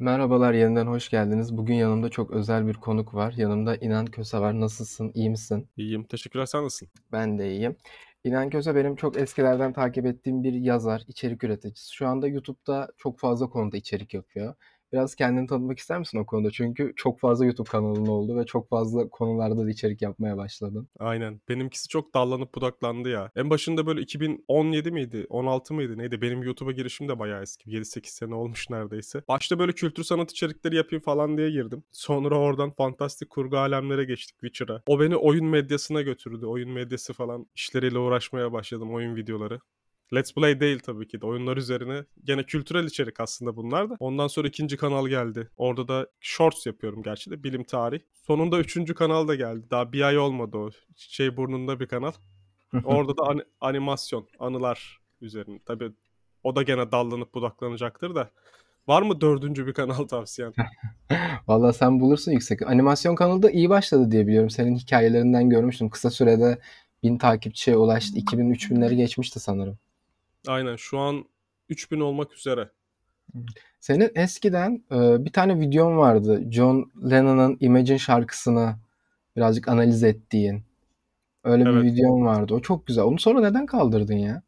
Merhabalar, yeniden hoş geldiniz. Bugün yanımda çok özel bir konuk var. Yanımda İnan Köse var. Nasılsın? İyi misin? İyiyim. Teşekkürler. Sen nasılsın? Ben de iyiyim. İnan Köse benim çok eskilerden takip ettiğim bir yazar, içerik üreticisi. Şu anda YouTube'da çok fazla konuda içerik yapıyor. Biraz kendini tanıtmak ister misin o konuda? Çünkü çok fazla YouTube kanalın oldu ve çok fazla konularda da içerik yapmaya başladın. Aynen. Benimkisi çok dallanıp budaklandı ya. En başında böyle 2017 miydi? 16 mıydı? Neydi? Benim YouTube'a girişim de bayağı eski. 7-8 sene olmuş neredeyse. Başta böyle kültür sanat içerikleri yapayım falan diye girdim. Sonra oradan fantastik kurgu alemlere geçtik Witcher'a. O beni oyun medyasına götürdü. Oyun medyası falan işleriyle uğraşmaya başladım. Oyun videoları. Let's Play değil tabii ki de. Oyunlar üzerine. Gene kültürel içerik aslında bunlar da. Ondan sonra ikinci kanal geldi. Orada da shorts yapıyorum gerçi de. Bilim tarih. Sonunda üçüncü kanal da geldi. Daha bir ay olmadı o. Şey burnunda bir kanal. Orada da an- animasyon, anılar üzerine. Tabii o da gene dallanıp budaklanacaktır da. Var mı dördüncü bir kanal tavsiyen? Valla sen bulursun yüksek. Animasyon kanalı da iyi başladı diye biliyorum. Senin hikayelerinden görmüştüm. Kısa sürede bin takipçiye ulaştı. 2000-3000'leri geçmişti sanırım. Aynen şu an 3000 olmak üzere. Senin eskiden e, bir tane videon vardı. John Lennon'ın Imagine şarkısını birazcık analiz ettiğin. Öyle bir Evet. videon vardı. O çok güzel. Onu sonra neden kaldırdın ya?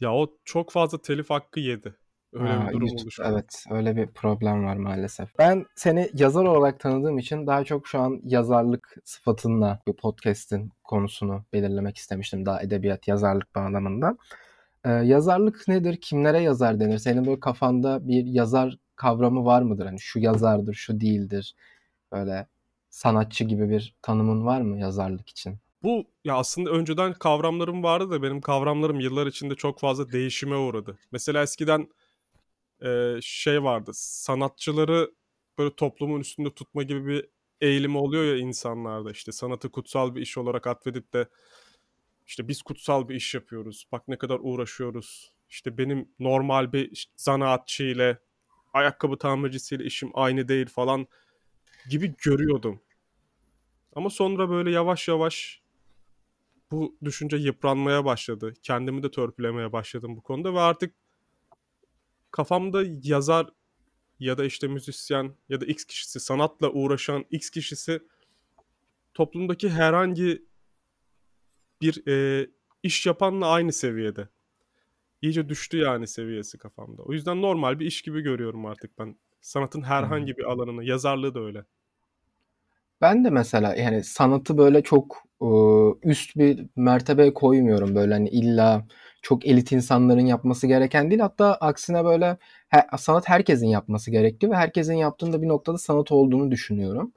Ya o çok fazla telif hakkı yedi. Öyle Ha, bir durum YouTube- oluştu. Evet, öyle bir problem var maalesef. Ben seni yazar olarak tanıdığım için daha çok şu an yazarlık sıfatınla bu podcast'in konusunu belirlemek istemiştim. Daha edebiyat, yazarlık bağlamında. Ee, yazarlık nedir? Kimlere yazar denir? Senin böyle kafanda bir yazar kavramı var mıdır? Hani şu yazardır, şu değildir. Böyle sanatçı gibi bir tanımın var mı yazarlık için? Bu ya aslında önceden kavramlarım vardı da benim kavramlarım yıllar içinde çok fazla değişime uğradı. Mesela eskiden e, şey vardı. Sanatçıları böyle toplumun üstünde tutma gibi bir eğilimi oluyor ya insanlarda. İşte sanatı kutsal bir iş olarak atfedip de işte biz kutsal bir iş yapıyoruz. Bak ne kadar uğraşıyoruz. İşte benim normal bir işte zanaatçı ile ayakkabı tamircisiyle işim aynı değil falan gibi görüyordum. Ama sonra böyle yavaş yavaş bu düşünce yıpranmaya başladı. Kendimi de törpülemeye başladım bu konuda ve artık kafamda yazar ya da işte müzisyen ya da X kişisi sanatla uğraşan X kişisi toplumdaki herhangi bir e, iş yapanla aynı seviyede. İyice düştü yani seviyesi kafamda. O yüzden normal bir iş gibi görüyorum artık ben. Sanatın herhangi bir alanını, yazarlığı da öyle. Ben de mesela yani sanatı böyle çok üst bir mertebeye koymuyorum. Böyle hani illa çok elit insanların yapması gereken değil. Hatta aksine böyle he- sanat herkesin yapması gerekli ve herkesin yaptığında bir noktada sanat olduğunu düşünüyorum.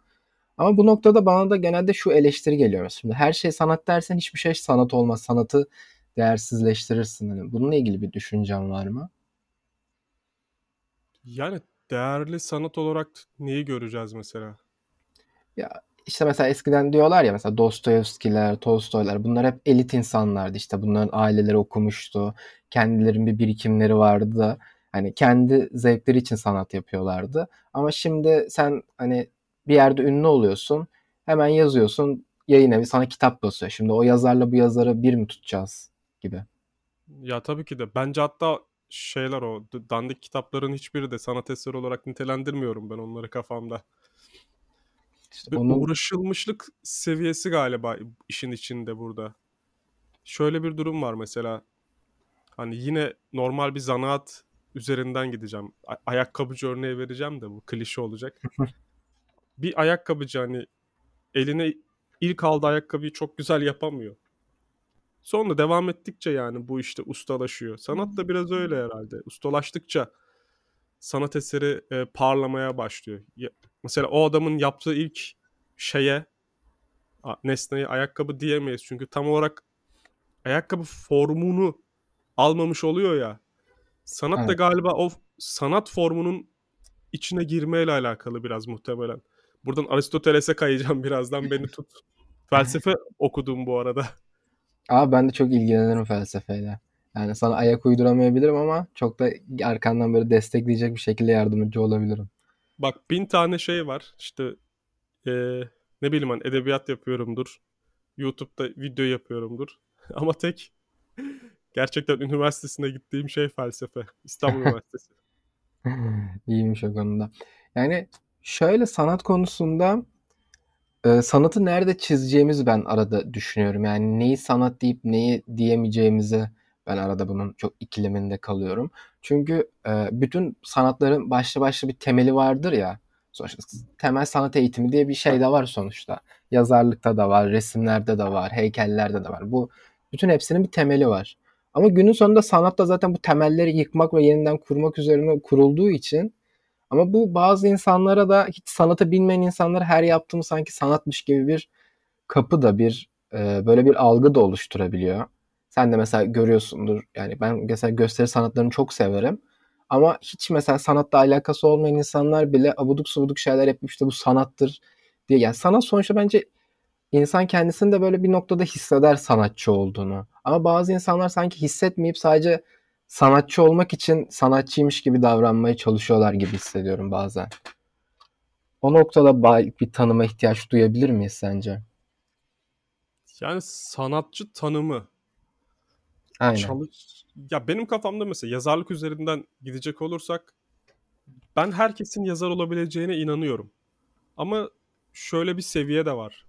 Ama bu noktada bana da genelde şu eleştiri geliyor. Şimdi her şey sanat dersen hiçbir şey sanat olmaz. Sanatı değersizleştirirsin. Hani bununla ilgili bir düşüncen var mı? Yani değerli sanat olarak neyi göreceğiz mesela? Ya işte mesela eskiden diyorlar ya mesela Dostoyevskiler, Tolstoylar bunlar hep elit insanlardı. İşte bunların aileleri okumuştu. Kendilerinin bir birikimleri vardı da hani kendi zevkleri için sanat yapıyorlardı. Ama şimdi sen hani bir yerde ünlü oluyorsun. Hemen yazıyorsun. Yayın evi sana kitap basıyor. Şimdi o yazarla bu yazarı bir mi tutacağız gibi. Ya tabii ki de. Bence hatta şeyler o dandik kitapların hiçbiri de sanat eseri olarak nitelendirmiyorum ben onları kafamda. İşte Bir onun uğraşılmışlık seviyesi galiba işin içinde burada. Şöyle bir durum var mesela. Hani yine normal bir zanaat üzerinden gideceğim. A- ayakkabıcı örneği vereceğim de bu klişe olacak. Bir ayakkabıcı hani eline ilk aldığı ayakkabıyı çok güzel yapamıyor. Sonra devam ettikçe yani bu işte ustalaşıyor. Sanat da biraz öyle herhalde. Ustalaştıkça sanat eseri e, parlamaya başlıyor. Ya- mesela o adamın yaptığı ilk şeye a- nesneye ayakkabı diyemeyiz. Çünkü tam olarak ayakkabı formunu almamış oluyor ya. Sanat da evet. galiba o sanat formunun içine girmeyle alakalı biraz muhtemelen. Buradan Aristoteles'e kayacağım birazdan beni tut. Felsefe okudum bu arada. Ama ben de çok ilgilenirim felsefeyle. Yani sana ayak uyduramayabilirim ama çok da arkandan böyle destekleyecek bir şekilde yardımcı olabilirim. Bak bin tane şey var. İşte eee, ne bileyim hani edebiyat yapıyorumdur. YouTube'da video yapıyorumdur. Ama tek gerçekten üniversitesine gittiğim şey felsefe. İstanbul Üniversitesi. İyiymiş o konuda. Yani şöyle sanat konusunda e, sanatı nerede çizeceğimizi ben arada düşünüyorum. Yani neyi sanat deyip neyi diyemeyeceğimizi ben arada bunun çok ikileminde kalıyorum. Çünkü e, bütün sanatların başlı başlı bir temeli vardır ya. Sonuçta temel sanat eğitimi diye bir şey de var sonuçta. Yazarlıkta da var, resimlerde de var, heykellerde de var. Bu bütün hepsinin bir temeli var. Ama günün sonunda sanat da zaten bu temelleri yıkmak ve yeniden kurmak üzerine kurulduğu için ama bu bazı insanlara da hiç sanatı bilmeyen insanlara her yaptığımız sanki sanatmış gibi bir kapı da bir e, böyle bir algı da oluşturabiliyor. Sen de mesela görüyorsundur. Yani ben mesela gösteri sanatlarını çok severim. Ama hiç mesela sanatla alakası olmayan insanlar bile abuduk subuduk şeyler yapıp işte bu sanattır diye. Yani sanat sonuçta bence insan kendisini de böyle bir noktada hisseder sanatçı olduğunu. Ama bazı insanlar sanki hissetmeyip sadece sanatçı olmak için sanatçıymış gibi davranmaya çalışıyorlar gibi hissediyorum bazen. O noktada bir tanıma ihtiyaç duyabilir miyiz sence? Yani sanatçı tanımı. Aynen. Çalış... Ya benim kafamda mesela yazarlık üzerinden gidecek olursak ben herkesin yazar olabileceğine inanıyorum. Ama şöyle bir seviye de var.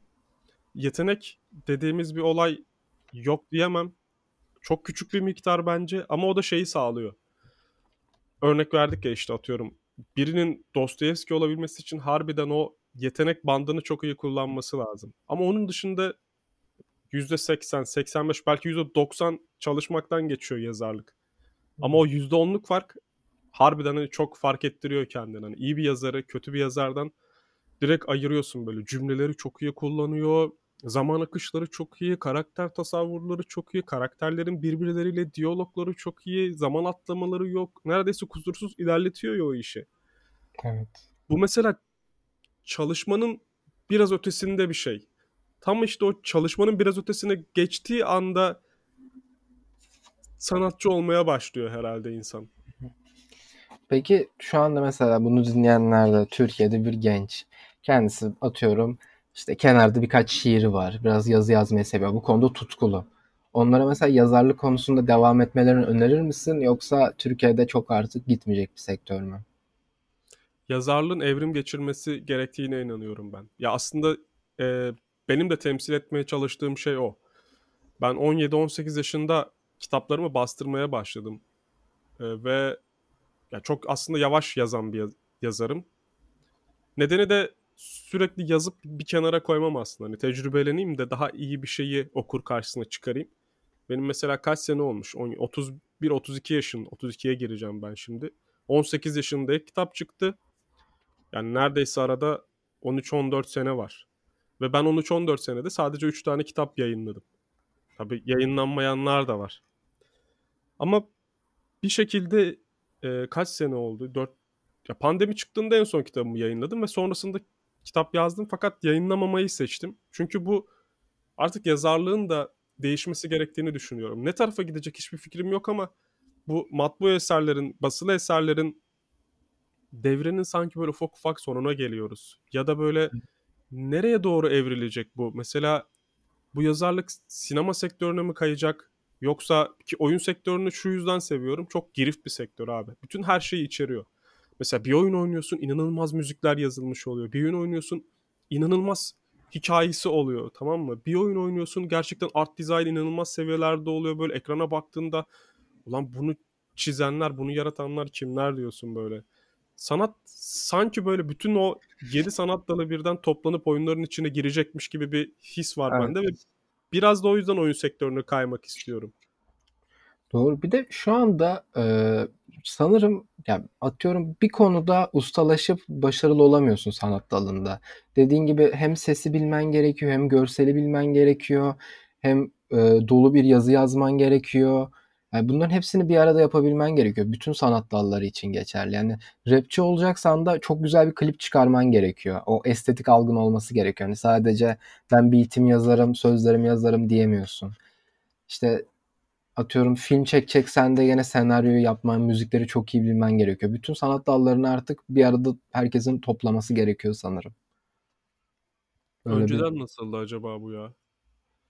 Yetenek dediğimiz bir olay yok diyemem. Çok küçük bir miktar bence ama o da şeyi sağlıyor. Örnek verdik ya işte atıyorum. Birinin Dostoyevski olabilmesi için harbiden o yetenek bandını çok iyi kullanması lazım. Ama onun dışında %80, 85 belki %90 çalışmaktan geçiyor yazarlık. Ama o %10'luk fark harbiden hani çok fark ettiriyor kendini. Hani iyi bir yazarı kötü bir yazardan direkt ayırıyorsun böyle. Cümleleri çok iyi kullanıyor. Zaman akışları çok iyi, karakter tasavvurları çok iyi, karakterlerin birbirleriyle diyalogları çok iyi, zaman atlamaları yok. Neredeyse kusursuz ilerletiyor ya o işi. Evet. Bu mesela çalışmanın biraz ötesinde bir şey. Tam işte o çalışmanın biraz ötesine geçtiği anda sanatçı olmaya başlıyor herhalde insan. Peki şu anda mesela bunu dinleyenler de Türkiye'de bir genç. Kendisi atıyorum işte kenarda birkaç şiiri var. Biraz yazı yazmayı seviyor. Bu konuda tutkulu. Onlara mesela yazarlık konusunda devam etmelerini önerir misin? Yoksa Türkiye'de çok artık gitmeyecek bir sektör mü? Yazarlığın evrim geçirmesi gerektiğine inanıyorum ben. Ya aslında e, benim de temsil etmeye çalıştığım şey o. Ben 17-18 yaşında kitaplarımı bastırmaya başladım. E, ve ya çok aslında yavaş yazan bir yazarım. Nedeni de sürekli yazıp bir kenara koymam aslında. Hani tecrübeleneyim de daha iyi bir şeyi okur karşısına çıkarayım. Benim mesela kaç sene olmuş? 31 32 yaşın 32'ye gireceğim ben şimdi. 18 yaşında ilk kitap çıktı. Yani neredeyse arada 13-14 sene var. Ve ben 13-14 senede sadece 3 tane kitap yayınladım. Tabii yayınlanmayanlar da var. Ama bir şekilde e, kaç sene oldu? 4 ya pandemi çıktığında en son kitabımı yayınladım ve sonrasında kitap yazdım fakat yayınlamamayı seçtim. Çünkü bu artık yazarlığın da değişmesi gerektiğini düşünüyorum. Ne tarafa gidecek hiçbir fikrim yok ama bu matbu eserlerin, basılı eserlerin devrenin sanki böyle ufak ufak sonuna geliyoruz. Ya da böyle nereye doğru evrilecek bu? Mesela bu yazarlık sinema sektörüne mi kayacak? Yoksa ki oyun sektörünü şu yüzden seviyorum. Çok girift bir sektör abi. Bütün her şeyi içeriyor. Mesela bir oyun oynuyorsun inanılmaz müzikler yazılmış oluyor. Bir oyun oynuyorsun inanılmaz hikayesi oluyor tamam mı? Bir oyun oynuyorsun gerçekten art design inanılmaz seviyelerde oluyor. Böyle ekrana baktığında ulan bunu çizenler, bunu yaratanlar kimler diyorsun böyle. Sanat sanki böyle bütün o 7 sanat dalı birden toplanıp oyunların içine girecekmiş gibi bir his var evet. bende ve biraz da o yüzden oyun sektörüne kaymak istiyorum. Doğru. Bir de şu anda e, sanırım yani atıyorum bir konuda ustalaşıp başarılı olamıyorsun sanat dalında. Dediğin gibi hem sesi bilmen gerekiyor, hem görseli bilmen gerekiyor, hem e, dolu bir yazı yazman gerekiyor. Yani bunların hepsini bir arada yapabilmen gerekiyor. Bütün sanat dalları için geçerli. Yani rapçi olacaksan da çok güzel bir klip çıkarman gerekiyor. O estetik algın olması gerekiyor. Yani sadece ben beat'imi yazarım, sözlerimi yazarım diyemiyorsun. İşte atıyorum film çekeceksen de yine senaryoyu yapman, müzikleri çok iyi bilmen gerekiyor. Bütün sanat dallarını artık bir arada herkesin toplaması gerekiyor sanırım. Öyle Önceden bir... nasıldı acaba bu ya?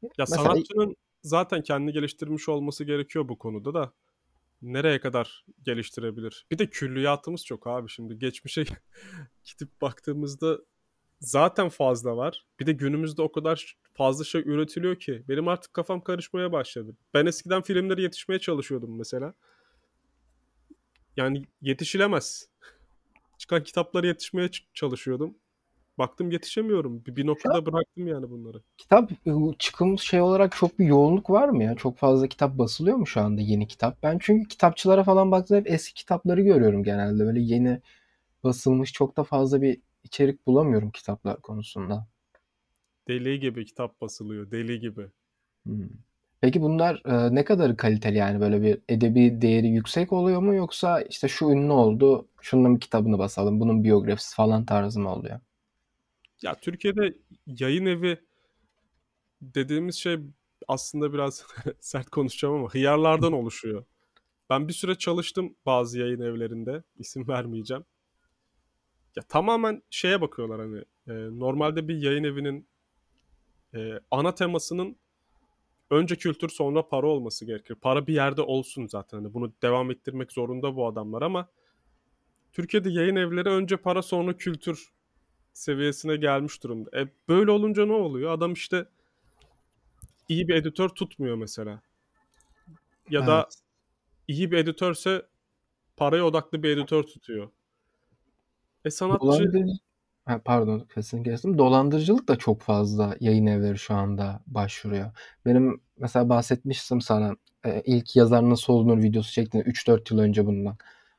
Ya Mesela... sanatçının zaten kendi geliştirmiş olması gerekiyor bu konuda da. nereye kadar geliştirebilir? Bir de külliyatımız çok abi şimdi. Geçmişe gidip baktığımızda zaten fazla var. Bir de günümüzde o kadar fazla şey üretiliyor ki benim artık kafam karışmaya başladı. Ben eskiden filmleri yetişmeye çalışıyordum mesela. Yani yetişilemez. Çıkan kitapları yetişmeye çalışıyordum. Baktım yetişemiyorum. Bir, bir noktada bıraktım yani bunları. Kitap çıkım şey olarak çok bir yoğunluk var mı ya? Çok fazla kitap basılıyor mu şu anda yeni kitap? Ben çünkü kitapçılara falan baktığımda hep eski kitapları görüyorum genelde. Böyle yeni basılmış çok da fazla bir içerik bulamıyorum kitaplar konusunda. Deli gibi kitap basılıyor. Deli gibi. Hmm. Peki bunlar e, ne kadar kaliteli yani böyle bir edebi değeri yüksek oluyor mu yoksa işte şu ünlü oldu, şunun bir kitabını basalım, bunun biyografisi falan tarzı mı oluyor? Ya Türkiye'de yayın evi dediğimiz şey aslında biraz sert konuşacağım ama hıyarlardan oluşuyor. Ben bir süre çalıştım bazı yayın evlerinde. isim vermeyeceğim. Ya tamamen şeye bakıyorlar hani e, normalde bir yayın evinin e, ana temasının önce kültür sonra para olması gerekir. Para bir yerde olsun zaten. Hani bunu devam ettirmek zorunda bu adamlar ama Türkiye'de yayın evleri önce para sonra kültür seviyesine gelmiş durumda. E, böyle olunca ne oluyor? Adam işte iyi bir editör tutmuyor mesela. Ya evet. da iyi bir editörse paraya odaklı bir editör tutuyor. E sanatçı... Dolandırıcı... Ha, pardon kesin kestim. Dolandırıcılık da çok fazla yayın evleri şu anda başvuruyor. Benim mesela bahsetmiştim sana e, ilk yazar nasıl olunur videosu çektiğinde 3-4 yıl önce bundan.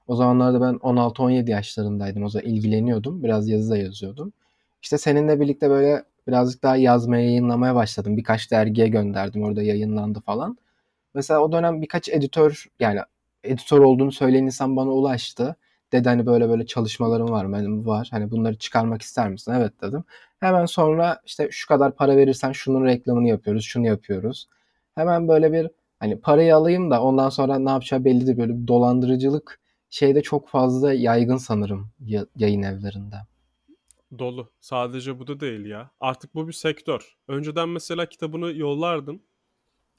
O zamanlarda ben 16-17 yaşlarındaydım. O zaman ilgileniyordum. Biraz yazı da yazıyordum. İşte seninle birlikte böyle birazcık daha yazmaya, yayınlamaya başladım. Birkaç dergiye gönderdim. Orada yayınlandı falan. Mesela o dönem birkaç editör yani editör olduğunu söyleyen insan bana ulaştı. Dedi hani böyle böyle çalışmalarım var benim var. Hani bunları çıkarmak ister misin? Evet dedim. Hemen sonra işte şu kadar para verirsen şunun reklamını yapıyoruz, şunu yapıyoruz. Hemen böyle bir hani parayı alayım da ondan sonra ne yapacağı bellidir. Böyle bir dolandırıcılık şeyde çok fazla yaygın sanırım yayın evlerinde. Dolu. Sadece bu da değil ya. Artık bu bir sektör. Önceden mesela kitabını yollardın.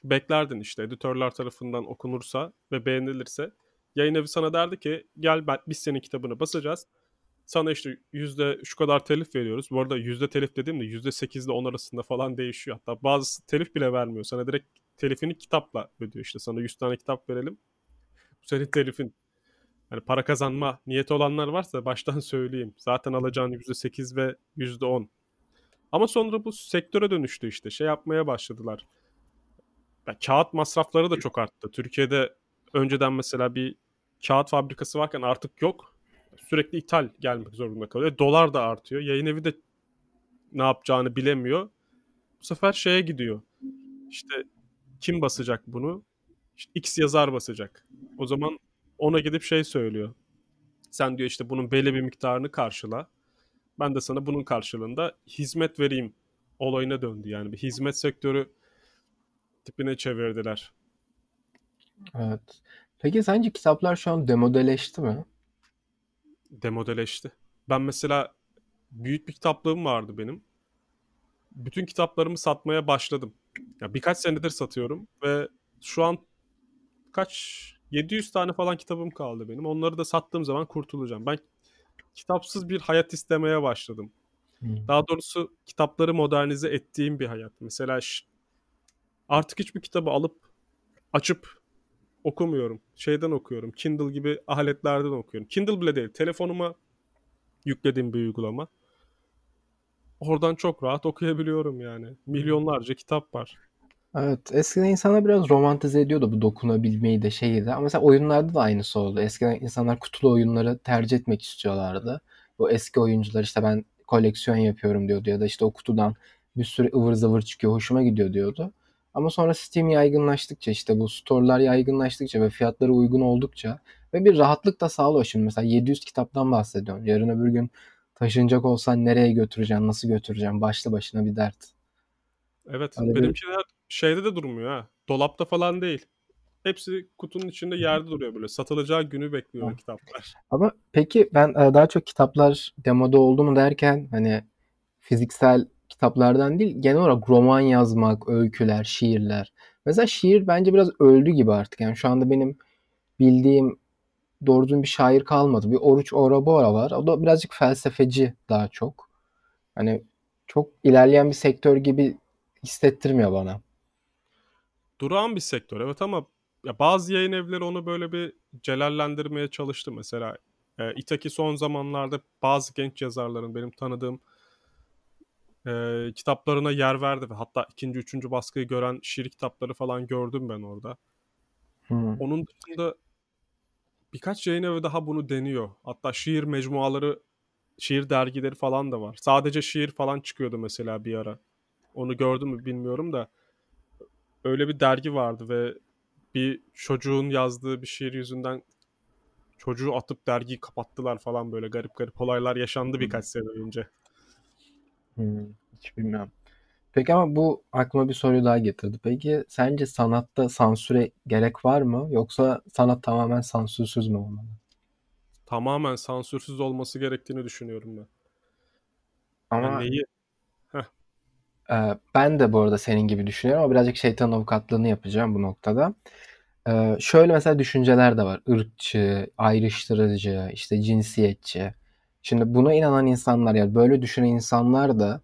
Beklerdin işte editörler tarafından okunursa ve beğenilirse. Yayın evi sana derdi ki gel ben, biz senin kitabını basacağız. Sana işte yüzde şu kadar telif veriyoruz. Bu arada yüzde telif dediğim de yüzde sekizle on arasında falan değişiyor. Hatta bazısı telif bile vermiyor. Sana direkt telifini kitapla ödüyor işte. Sana 100 tane kitap verelim. Bu senin telifin hani para kazanma niyeti olanlar varsa baştan söyleyeyim. Zaten alacağın %8 ve %10. Ama sonra bu sektöre dönüştü işte. Şey yapmaya başladılar. Ya, kağıt masrafları da çok arttı. Türkiye'de önceden mesela bir kağıt fabrikası varken artık yok. Sürekli ithal gelmek zorunda kalıyor. E, dolar da artıyor. Yayın evi de ne yapacağını bilemiyor. Bu sefer şeye gidiyor. İşte kim basacak bunu? İşte X yazar basacak. O zaman ona gidip şey söylüyor. Sen diyor işte bunun belli bir miktarını karşıla. Ben de sana bunun karşılığında hizmet vereyim olayına döndü. Yani bir hizmet sektörü tipine çevirdiler. Evet. Peki sence kitaplar şu an demodeleşti mi? Demodeleşti. Ben mesela büyük bir kitaplığım vardı benim. Bütün kitaplarımı satmaya başladım. Ya birkaç senedir satıyorum ve şu an kaç 700 tane falan kitabım kaldı benim. Onları da sattığım zaman kurtulacağım. Ben kitapsız bir hayat istemeye başladım. Hmm. Daha doğrusu kitapları modernize ettiğim bir hayat. Mesela artık hiçbir kitabı alıp açıp okumuyorum. Şeyden okuyorum. Kindle gibi aletlerden okuyorum. Kindle bile değil. Telefonuma yüklediğim bir uygulama. Oradan çok rahat okuyabiliyorum yani. Milyonlarca kitap var. Evet, eskiden insanlar biraz romantize ediyordu bu dokunabilmeyi de şeyi de. Ama mesela oyunlarda da aynısı oldu. Eskiden insanlar kutulu oyunları tercih etmek istiyorlardı. Bu eski oyuncular işte ben koleksiyon yapıyorum diyordu ya da işte o kutudan bir sürü ıvır zıvır çıkıyor hoşuma gidiyor diyordu. Ama sonra Steam yaygınlaştıkça işte bu store'lar yaygınlaştıkça ve fiyatları uygun oldukça ve bir rahatlık da sağlıyor şimdi. Mesela 700 kitaptan bahsediyorum. Yarın öbür gün taşınacak olsan nereye götüreceksin, nasıl götüreceksin? Başlı başına bir dert. Evet, Öyle benimkiler bir şeyde de durmuyor ha. Dolapta falan değil. Hepsi kutunun içinde yerde duruyor böyle. Satılacağı günü bekliyor ha. kitaplar. Ama peki ben e, daha çok kitaplar demoda oldu mu derken hani fiziksel kitaplardan değil genel olarak roman yazmak, öyküler, şiirler. Mesela şiir bence biraz öldü gibi artık. Yani şu anda benim bildiğim doğru bir şair kalmadı. Bir Oruç Orabora var. O da birazcık felsefeci daha çok. Hani çok ilerleyen bir sektör gibi hissettirmiyor bana. Durağan bir sektör evet ama ya bazı yayın evleri onu böyle bir celallendirmeye çalıştı. Mesela e, İtaki son zamanlarda bazı genç yazarların benim tanıdığım e, kitaplarına yer verdi ve hatta ikinci, üçüncü baskıyı gören şiir kitapları falan gördüm ben orada. Hmm. Onun dışında birkaç yayın evi daha bunu deniyor. Hatta şiir mecmuaları, şiir dergileri falan da var. Sadece şiir falan çıkıyordu mesela bir ara. Onu gördüm mü bilmiyorum da öyle bir dergi vardı ve bir çocuğun yazdığı bir şiir yüzünden çocuğu atıp dergiyi kapattılar falan böyle garip garip olaylar yaşandı birkaç sene önce. Hmm, hiç bilmiyorum. Peki ama bu aklıma bir soru daha getirdi. Peki sence sanatta sansüre gerek var mı? Yoksa sanat tamamen sansürsüz mü olmalı? Tamamen sansürsüz olması gerektiğini düşünüyorum ben. Ama yani neyi? Ee, ben de bu arada senin gibi düşünüyorum ama birazcık şeytan avukatlığını yapacağım bu noktada. Ee, şöyle mesela düşünceler de var. Irkçı, ayrıştırıcı, işte cinsiyetçi. Şimdi buna inanan insanlar yani böyle düşünen insanlar da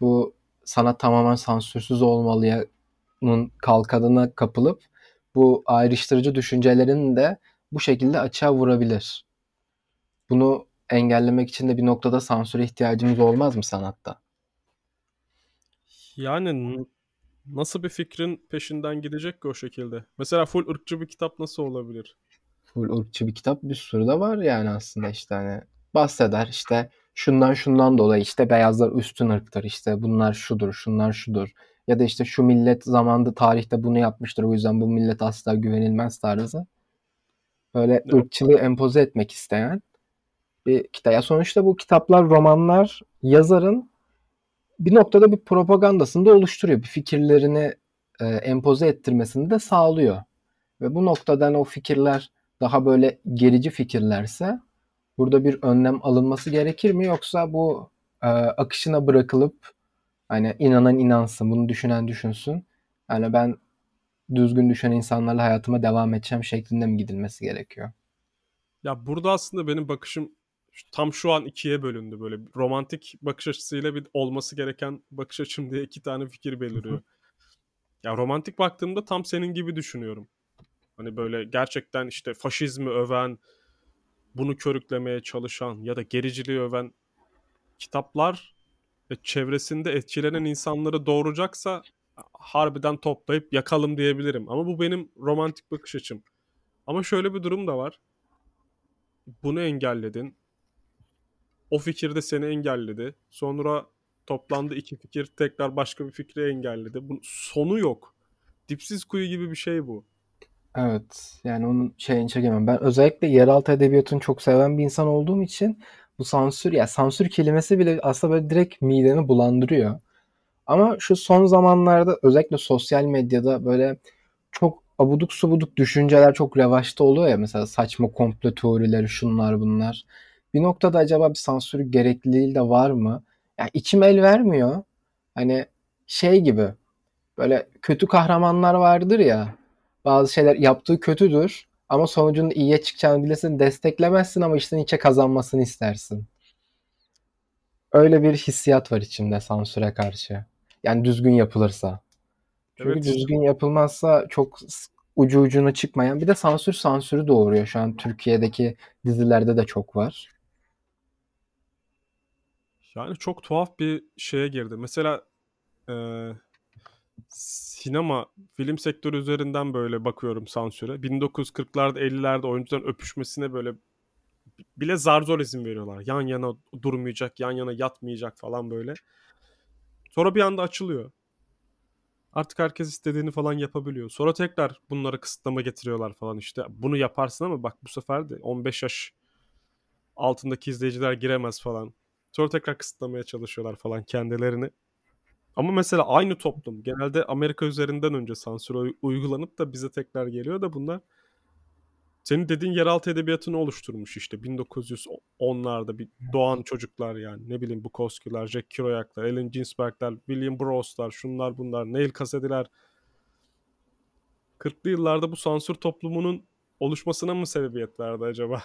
bu sanat tamamen sansürsüz olmalı'nın kalkanına kapılıp bu ayrıştırıcı düşüncelerini de bu şekilde açığa vurabilir. Bunu engellemek için de bir noktada sansüre ihtiyacımız olmaz mı sanatta? Yani nasıl bir fikrin peşinden gidecek ki o şekilde? Mesela full ırkçı bir kitap nasıl olabilir? Full ırkçı bir kitap bir sürü de var yani aslında işte hani bahseder işte şundan şundan dolayı işte beyazlar üstün ırktır işte bunlar şudur şunlar şudur ya da işte şu millet zamanda tarihte bunu yapmıştır o yüzden bu millet asla güvenilmez tarzı. Böyle evet. ırkçılığı empoze etmek isteyen bir kitap. Ya sonuçta bu kitaplar, romanlar yazarın bir noktada bir propagandasını da oluşturuyor. Bir fikirlerini e, empoze ettirmesini de sağlıyor. Ve bu noktadan o fikirler daha böyle gerici fikirlerse burada bir önlem alınması gerekir mi yoksa bu e, akışına bırakılıp hani inanan inansın, bunu düşünen düşünsün. Yani ben düzgün düşen insanlarla hayatıma devam edeceğim şeklinde mi gidilmesi gerekiyor? Ya burada aslında benim bakışım tam şu an ikiye bölündü böyle romantik bakış açısıyla bir olması gereken bakış açım diye iki tane fikir beliriyor. ya romantik baktığımda tam senin gibi düşünüyorum. Hani böyle gerçekten işte faşizmi öven, bunu körüklemeye çalışan ya da gericiliği öven kitaplar ve çevresinde etkilenen insanları doğuracaksa harbiden toplayıp yakalım diyebilirim. Ama bu benim romantik bakış açım. Ama şöyle bir durum da var. Bunu engelledin o fikir de seni engelledi. Sonra toplandı iki fikir tekrar başka bir fikri engelledi. Bunun sonu yok. Dipsiz kuyu gibi bir şey bu. Evet. Yani onun şeyini çekemem. Ben özellikle yeraltı edebiyatını çok seven bir insan olduğum için bu sansür ya sansür kelimesi bile aslında böyle direkt mideni bulandırıyor. Ama şu son zamanlarda özellikle sosyal medyada böyle çok abuduk subuduk düşünceler çok revaçta oluyor ya mesela saçma komplo teorileri şunlar bunlar bir noktada acaba bir sansür gerekliliği de var mı? Yani içim el vermiyor. Hani şey gibi böyle kötü kahramanlar vardır ya. Bazı şeyler yaptığı kötüdür ama sonucun iyiye çıkacağını bilirsin desteklemezsin ama içten içe kazanmasını istersin. Öyle bir hissiyat var içimde sansüre karşı. Yani düzgün yapılırsa. Çünkü evet. düzgün yapılmazsa çok ucu ucuna çıkmayan bir de sansür sansürü doğuruyor. Şu an Türkiye'deki dizilerde de çok var. Yani çok tuhaf bir şeye girdi. Mesela e, sinema, film sektörü üzerinden böyle bakıyorum sansüre. 1940'larda 50'lerde oyuncuların öpüşmesine böyle bile zar zor izin veriyorlar. Yan yana durmayacak, yan yana yatmayacak falan böyle. Sonra bir anda açılıyor. Artık herkes istediğini falan yapabiliyor. Sonra tekrar bunlara kısıtlama getiriyorlar falan işte. Bunu yaparsın ama bak bu sefer de 15 yaş altındaki izleyiciler giremez falan. Sonra tekrar kısıtlamaya çalışıyorlar falan kendilerini. Ama mesela aynı toplum genelde Amerika üzerinden önce sansür uygulanıp da bize tekrar geliyor da bunlar senin dediğin yeraltı edebiyatını oluşturmuş işte. 1910'larda bir doğan çocuklar yani. Ne bileyim Bukowski'ler, Jack Kerouac'lar, Allen Ginsberg'ler, William Burroughs'lar, şunlar bunlar, Neil Cassadi'ler 40'lı yıllarda bu sansür toplumunun oluşmasına mı sebebiyet verdi acaba?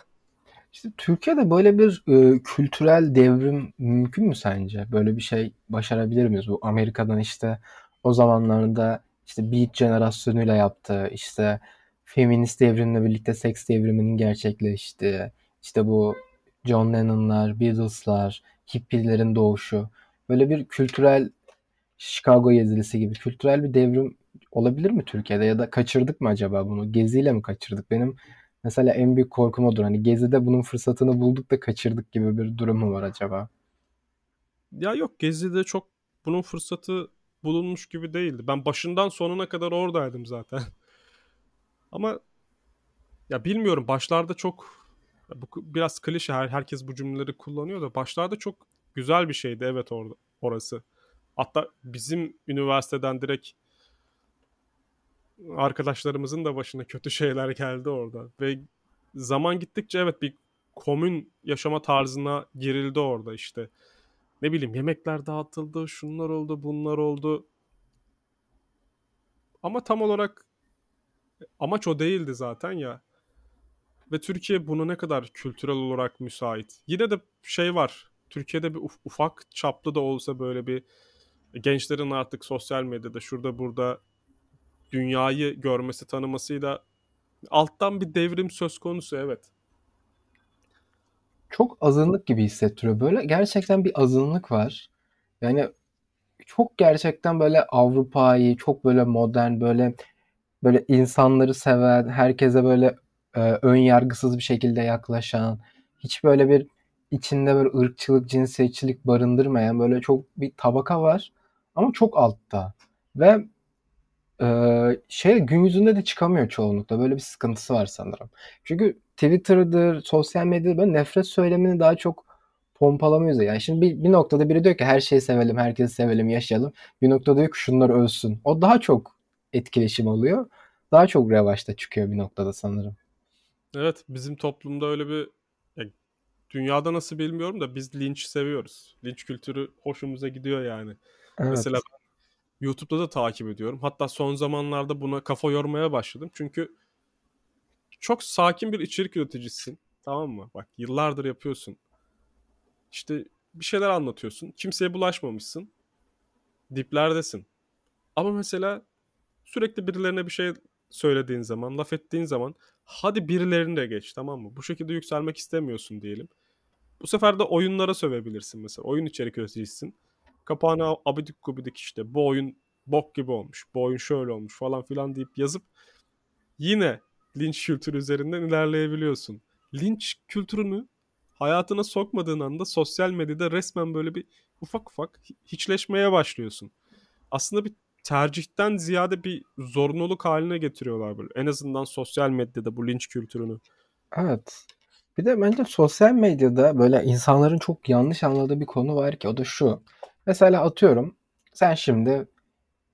İşte Türkiye'de böyle bir e, kültürel devrim mümkün mü sence? Böyle bir şey başarabilir miyiz? Bu Amerika'dan işte o zamanlarda işte Beat jenerasyonuyla yaptığı, işte feminist devrimle birlikte seks devriminin gerçekleştiği, işte bu John Lennon'lar, Beatles'lar, hippilerin doğuşu. Böyle bir kültürel Chicago gezilisi gibi kültürel bir devrim olabilir mi Türkiye'de ya da kaçırdık mı acaba bunu? Geziyle mi kaçırdık? Benim mesela en büyük korkum odur. Hani gezide bunun fırsatını bulduk da kaçırdık gibi bir durum mu var acaba? Ya yok Gezi'de çok bunun fırsatı bulunmuş gibi değildi. Ben başından sonuna kadar oradaydım zaten. Ama ya bilmiyorum başlarda çok bu biraz klişe her herkes bu cümleleri kullanıyor da başlarda çok güzel bir şeydi evet orada orası. Hatta bizim üniversiteden direkt arkadaşlarımızın da başına kötü şeyler geldi orada ve zaman gittikçe evet bir komün yaşama tarzına girildi orada işte. Ne bileyim yemekler dağıtıldı, şunlar oldu, bunlar oldu. Ama tam olarak amaç o değildi zaten ya. Ve Türkiye buna ne kadar kültürel olarak müsait. Yine de şey var. Türkiye'de bir ufak çaplı da olsa böyle bir gençlerin artık sosyal medyada şurada burada dünyayı görmesi tanımasıyla alttan bir devrim söz konusu evet. Çok azınlık gibi hissettiriyor. Böyle gerçekten bir azınlık var. Yani çok gerçekten böyle Avrupa'yı, çok böyle modern, böyle böyle insanları seven, herkese böyle e, ön yargısız bir şekilde yaklaşan, hiç böyle bir içinde böyle ırkçılık, cinsiyetçilik barındırmayan böyle çok bir tabaka var ama çok altta. Ve e, şey gün yüzünde de çıkamıyor çoğunlukla. Böyle bir sıkıntısı var sanırım. Çünkü Twitter'dır, sosyal medyada böyle nefret söylemini daha çok pompalamıyoruz. Yani şimdi bir, bir noktada biri diyor ki her şeyi sevelim, herkesi sevelim, yaşayalım. Bir noktada diyor ki şunlar ölsün. O daha çok etkileşim oluyor. Daha çok revaçta çıkıyor bir noktada sanırım. Evet bizim toplumda öyle bir ya, dünyada nasıl bilmiyorum da biz linç seviyoruz. Linç kültürü hoşumuza gidiyor yani. Evet. YouTube'da da takip ediyorum. Hatta son zamanlarda buna kafa yormaya başladım. Çünkü çok sakin bir içerik üreticisin. Tamam mı? Bak yıllardır yapıyorsun. İşte bir şeyler anlatıyorsun. Kimseye bulaşmamışsın. Diplerdesin. Ama mesela sürekli birilerine bir şey söylediğin zaman, laf ettiğin zaman hadi birilerini de geç tamam mı? Bu şekilde yükselmek istemiyorsun diyelim. Bu sefer de oyunlara sövebilirsin mesela. Oyun içerik üreticisin. Kapağına abidik gubidik işte bu oyun bok gibi olmuş. Bu oyun şöyle olmuş falan filan deyip yazıp yine linç kültürü üzerinden ilerleyebiliyorsun. Linç kültürünü hayatına sokmadığın anda sosyal medyada resmen böyle bir ufak ufak hiçleşmeye başlıyorsun. Aslında bir tercihten ziyade bir zorunluluk haline getiriyorlar böyle. En azından sosyal medyada bu linç kültürünü. Evet. Bir de bence sosyal medyada böyle insanların çok yanlış anladığı bir konu var ki o da şu. Mesela atıyorum sen şimdi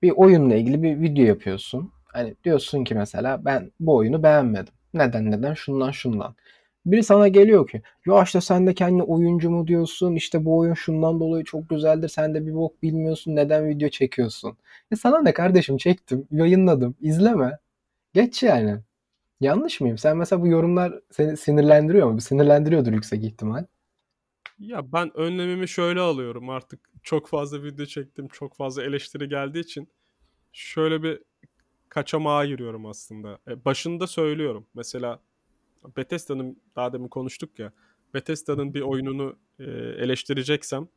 bir oyunla ilgili bir video yapıyorsun. Hani diyorsun ki mesela ben bu oyunu beğenmedim. Neden neden? Şundan şundan. Biri sana geliyor ki ya işte sen de kendi oyuncu mu diyorsun işte bu oyun şundan dolayı çok güzeldir sen de bir bok bilmiyorsun neden video çekiyorsun. E sana ne kardeşim çektim yayınladım izleme geç yani. Yanlış mıyım? Sen mesela bu yorumlar seni sinirlendiriyor mu? Sinirlendiriyordur yüksek ihtimal. Ya ben önlemimi şöyle alıyorum artık çok fazla video çektim çok fazla eleştiri geldiği için şöyle bir kaçamağa giriyorum aslında. E, başında söylüyorum mesela Bethesda'nın daha demin konuştuk ya Bethesda'nın bir oyununu e, eleştireceksem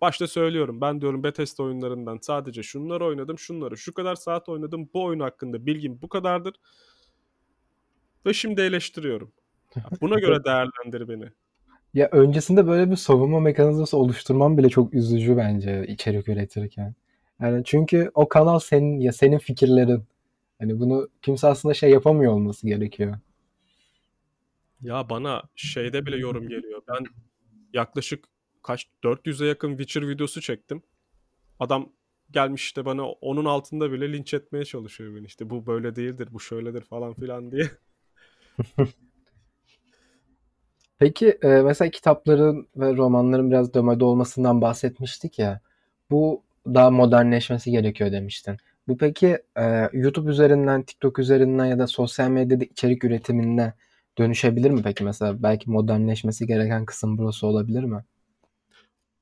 başta söylüyorum. Ben diyorum Bethesda oyunlarından sadece şunları oynadım, şunları şu kadar saat oynadım. Bu oyun hakkında bilgim bu kadardır. Ve şimdi eleştiriyorum. Buna göre değerlendir beni. Ya öncesinde böyle bir savunma mekanizması oluşturmam bile çok üzücü bence içerik üretirken. Yani çünkü o kanal senin ya senin fikirlerin. Hani bunu kimse aslında şey yapamıyor olması gerekiyor. Ya bana şeyde bile yorum geliyor. Ben yaklaşık kaç 400'e yakın Witcher videosu çektim. Adam gelmiş işte bana onun altında bile linç etmeye çalışıyor beni. İşte bu böyle değildir, bu şöyledir falan filan diye. Peki e, mesela kitapların ve romanların biraz dömede olmasından bahsetmiştik ya. Bu daha modernleşmesi gerekiyor demiştin. Bu peki e, YouTube üzerinden, TikTok üzerinden ya da sosyal medyada içerik üretimine dönüşebilir mi peki mesela? Belki modernleşmesi gereken kısım burası olabilir mi?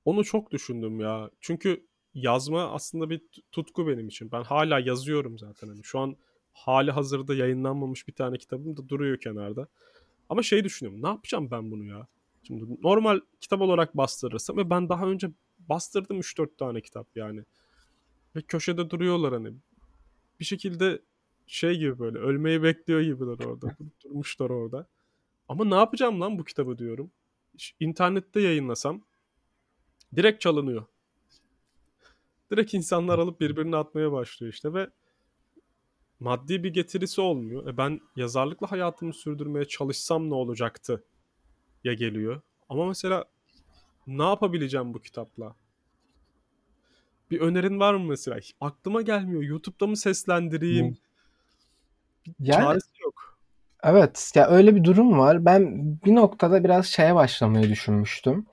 Onu çok düşündüm ya. Çünkü yazma aslında bir tutku benim için. Ben hala yazıyorum zaten. Hani şu an hali hazırda yayınlanmamış bir tane kitabım da duruyor kenarda. Ama şey düşünüyorum. Ne yapacağım ben bunu ya? Şimdi normal kitap olarak bastırırsam ve ben daha önce bastırdım 3-4 tane kitap yani. Ve köşede duruyorlar hani. Bir şekilde şey gibi böyle ölmeyi bekliyor gibiler orada. Durmuşlar orada. Ama ne yapacağım lan bu kitabı diyorum. İnternette yayınlasam direkt çalınıyor. Direkt insanlar alıp birbirine atmaya başlıyor işte ve maddi bir getirisi olmuyor. E ben yazarlıkla hayatımı sürdürmeye çalışsam ne olacaktı ya geliyor. Ama mesela ne yapabileceğim bu kitapla? Bir önerin var mı mesela? Aklıma gelmiyor. YouTube'da mı seslendireyim? Yani, Çaresi yok. Evet. Ya öyle bir durum var. Ben bir noktada biraz şeye başlamayı düşünmüştüm.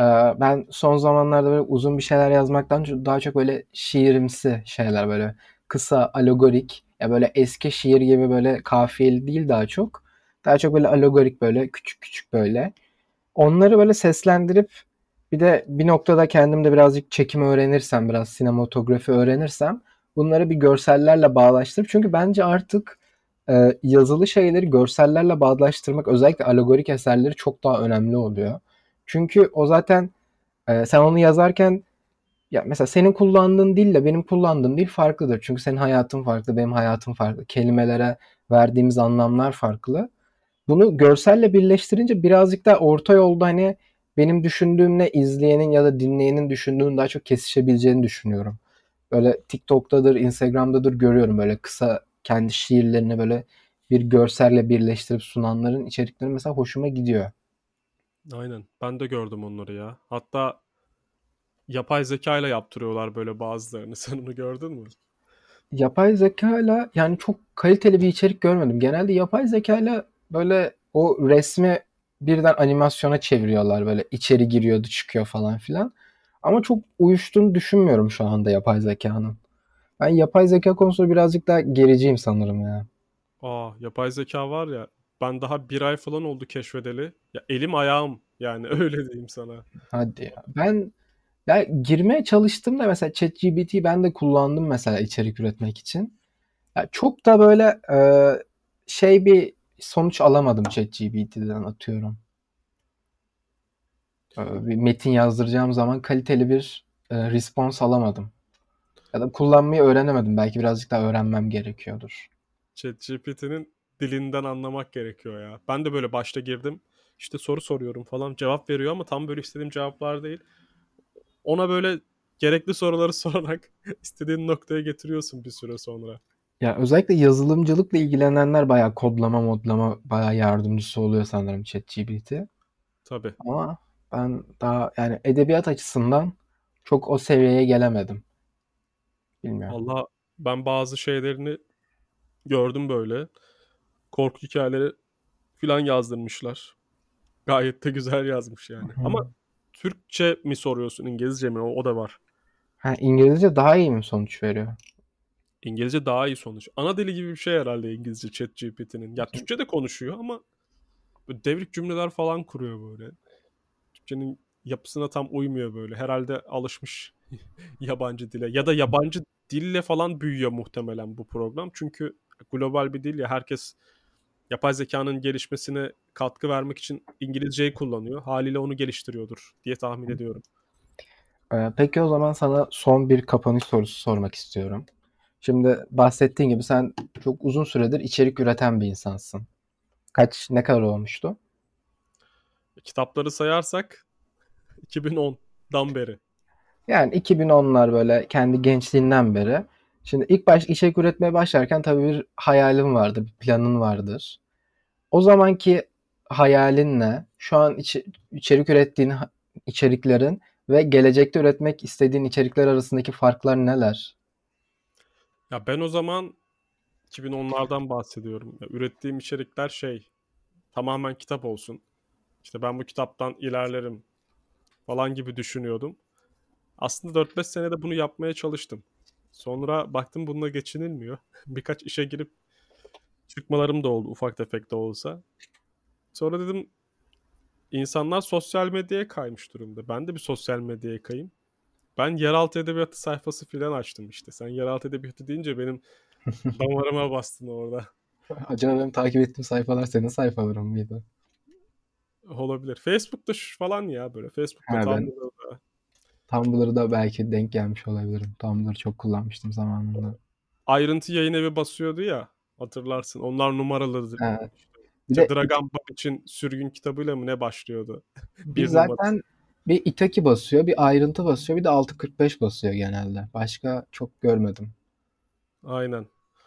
Ee, ben son zamanlarda böyle uzun bir şeyler yazmaktan daha çok böyle şiirimsi şeyler böyle kısa, alegorik ya böyle eski şiir gibi böyle kafiyeli değil daha çok. Daha çok böyle alegorik böyle küçük küçük böyle. Onları böyle seslendirip bir de bir noktada kendim de birazcık çekim öğrenirsem, biraz sinematografi öğrenirsem bunları bir görsellerle bağlaştırıp çünkü bence artık e, yazılı şeyleri görsellerle bağdaştırmak özellikle alegorik eserleri çok daha önemli oluyor. Çünkü o zaten e, sen onu yazarken ya mesela senin kullandığın dille benim kullandığım dil farklıdır. Çünkü senin hayatın farklı, benim hayatım farklı. Kelimelere verdiğimiz anlamlar farklı. Bunu görselle birleştirince birazcık daha orta yolda hani benim düşündüğümle izleyenin ya da dinleyenin düşündüğünün daha çok kesişebileceğini düşünüyorum. Böyle TikTok'tadır, Instagram'dadır görüyorum böyle kısa kendi şiirlerini böyle bir görselle birleştirip sunanların içerikleri mesela hoşuma gidiyor. Aynen. Ben de gördüm onları ya. Hatta yapay zeka ile yaptırıyorlar böyle bazılarını. Sen onu gördün mü? Yapay zeka ile yani çok kaliteli bir içerik görmedim. Genelde yapay zeka ile böyle o resmi birden animasyona çeviriyorlar böyle içeri giriyordu çıkıyor falan filan. Ama çok uyuştuğunu düşünmüyorum şu anda yapay zekanın. Ben yapay zeka konusunda birazcık daha gericiyim sanırım ya. Aa yapay zeka var ya ben daha bir ay falan oldu keşfedeli. Ya elim ayağım yani öyle diyeyim sana. Hadi ya. Ben ya girmeye çalıştım da mesela ChatGPT ben de kullandım mesela içerik üretmek için. Ya çok da böyle e, şey bir sonuç alamadım ChatGPT'den atıyorum. E, bir metin yazdıracağım zaman kaliteli bir e, response alamadım. Ya da kullanmayı öğrenemedim. Belki birazcık daha öğrenmem gerekiyordur. ChatGPT'nin dilinden anlamak gerekiyor ya. Ben de böyle başta girdim. İşte soru soruyorum falan. Cevap veriyor ama tam böyle istediğim cevaplar değil. Ona böyle gerekli soruları sorarak istediğin noktaya getiriyorsun bir süre sonra. Ya özellikle yazılımcılıkla ilgilenenler bayağı kodlama modlama bayağı yardımcısı oluyor sanırım ChatGPT. Tabii. Ama ben daha yani edebiyat açısından çok o seviyeye gelemedim. Bilmiyorum. Allah ben bazı şeylerini gördüm böyle. Korku hikayeleri filan yazdırmışlar. Gayet de güzel yazmış yani. Hı. Ama Türkçe mi soruyorsun, İngilizce mi? O, o da var. Ha, İngilizce daha iyi mi sonuç veriyor? İngilizce daha iyi sonuç. Ana dili gibi bir şey herhalde İngilizce ChatGPT'nin. Ya Türkçe de konuşuyor ama devrik cümleler falan kuruyor böyle. Türkçenin yapısına tam uymuyor böyle. Herhalde alışmış yabancı dile. Ya da yabancı dille falan büyüyor muhtemelen bu program. Çünkü global bir dil ya herkes yapay zekanın gelişmesine katkı vermek için İngilizceyi kullanıyor. Haliyle onu geliştiriyordur diye tahmin ediyorum. Ee, peki o zaman sana son bir kapanış sorusu sormak istiyorum. Şimdi bahsettiğin gibi sen çok uzun süredir içerik üreten bir insansın. Kaç, ne kadar olmuştu? Kitapları sayarsak 2010'dan beri. Yani 2010'lar böyle kendi gençliğinden beri. Şimdi ilk baş içerik üretmeye başlarken tabii bir hayalin vardı, bir planın vardır. O zamanki hayalin ne? Şu an iç, içerik ürettiğin içeriklerin ve gelecekte üretmek istediğin içerikler arasındaki farklar neler? Ya ben o zaman 2010'lardan bahsediyorum. Ya ürettiğim içerikler şey tamamen kitap olsun. İşte ben bu kitaptan ilerlerim falan gibi düşünüyordum. Aslında 4-5 senede bunu yapmaya çalıştım. Sonra baktım bununla geçinilmiyor. Birkaç işe girip çıkmalarım da oldu ufak tefek de olsa. Sonra dedim insanlar sosyal medyaya kaymış durumda. Ben de bir sosyal medyaya kayayım. Ben yeraltı edebiyatı sayfası filan açtım işte. Sen yeraltı edebiyatı deyince benim damarıma bastın orada. Acaba benim takip ettiğim sayfalar senin sayfaların mıydı? Olabilir. Facebook'ta şu falan ya böyle. Facebook'ta Ha, ben- Tumblr'da. Tumblr'da da belki denk gelmiş olabilirim. Tumblr'ı çok kullanmıştım zamanında. Ayrıntı yayın evi basıyordu ya. Hatırlarsın. Onlar numaralıdır. Evet. Bir İşte de Dragon Ball için sürgün kitabıyla mı ne başlıyordu? bir zaten bir Itaki basıyor, bir ayrıntı basıyor, bir de 6.45 basıyor genelde. Başka çok görmedim. Aynen.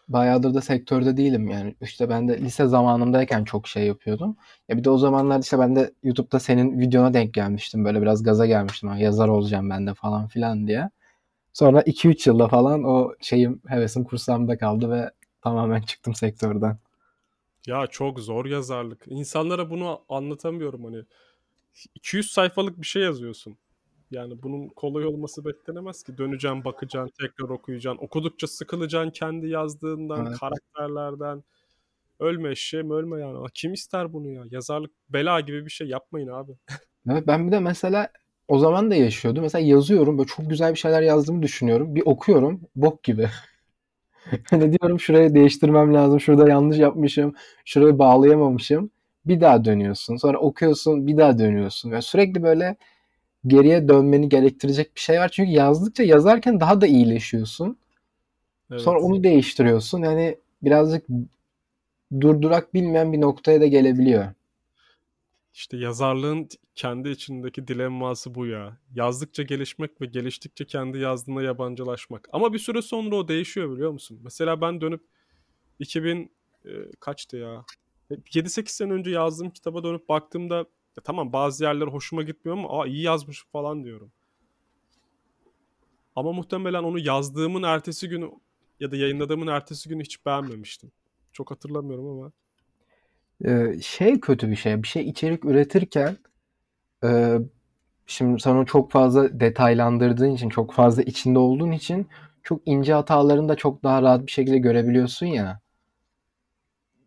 Bayağıdır da sektörde değilim yani. İşte ben de lise zamanımdayken çok şey yapıyordum. Ya bir de o zamanlar işte ben de YouTube'da senin videona denk gelmiştim. Böyle biraz gaza gelmiştim. Ha, yazar olacağım ben de falan filan diye. Sonra 2-3 yılda falan o şeyim, hevesim kursağımda kaldı ve tamamen çıktım sektörden. Ya çok zor yazarlık. İnsanlara bunu anlatamıyorum hani. 200 sayfalık bir şey yazıyorsun. Yani bunun kolay olması beklenemez ki. Döneceksin, bakacaksın, tekrar okuyacaksın. Okudukça sıkılacaksın kendi yazdığından, Evet. karakterlerden. Ölme eşeğim ölme yani. Kim ister bunu ya? Yazarlık bela gibi bir şey yapmayın abi. Evet, ben bir de mesela o zaman da yaşıyordum. Mesela yazıyorum böyle çok güzel bir şeyler yazdığımı düşünüyorum. Bir okuyorum bok gibi. Hani diyorum şurayı değiştirmem lazım. Şurada yanlış yapmışım. Şurayı bağlayamamışım. Bir daha dönüyorsun. Sonra okuyorsun bir daha dönüyorsun. Yani sürekli böyle geriye dönmeni gerektirecek bir şey var. Çünkü yazdıkça yazarken daha da iyileşiyorsun. Evet. Sonra onu değiştiriyorsun. Yani birazcık durdurak bilmeyen bir noktaya da gelebiliyor. İşte yazarlığın kendi içindeki dilemması bu ya. Yazdıkça gelişmek ve geliştikçe kendi yazdığına yabancılaşmak. Ama bir süre sonra o değişiyor biliyor musun? Mesela ben dönüp 2000 e, kaçtı ya? 7-8 sene önce yazdığım kitaba dönüp baktığımda ya tamam bazı yerler hoşuma gitmiyor ama aa iyi yazmış falan diyorum. Ama muhtemelen onu yazdığımın ertesi günü ya da yayınladığımın ertesi günü hiç beğenmemiştim. Çok hatırlamıyorum ama. Ee, şey kötü bir şey. Bir şey içerik üretirken e, şimdi sana çok fazla detaylandırdığın için, çok fazla içinde olduğun için çok ince hatalarını da çok daha rahat bir şekilde görebiliyorsun ya.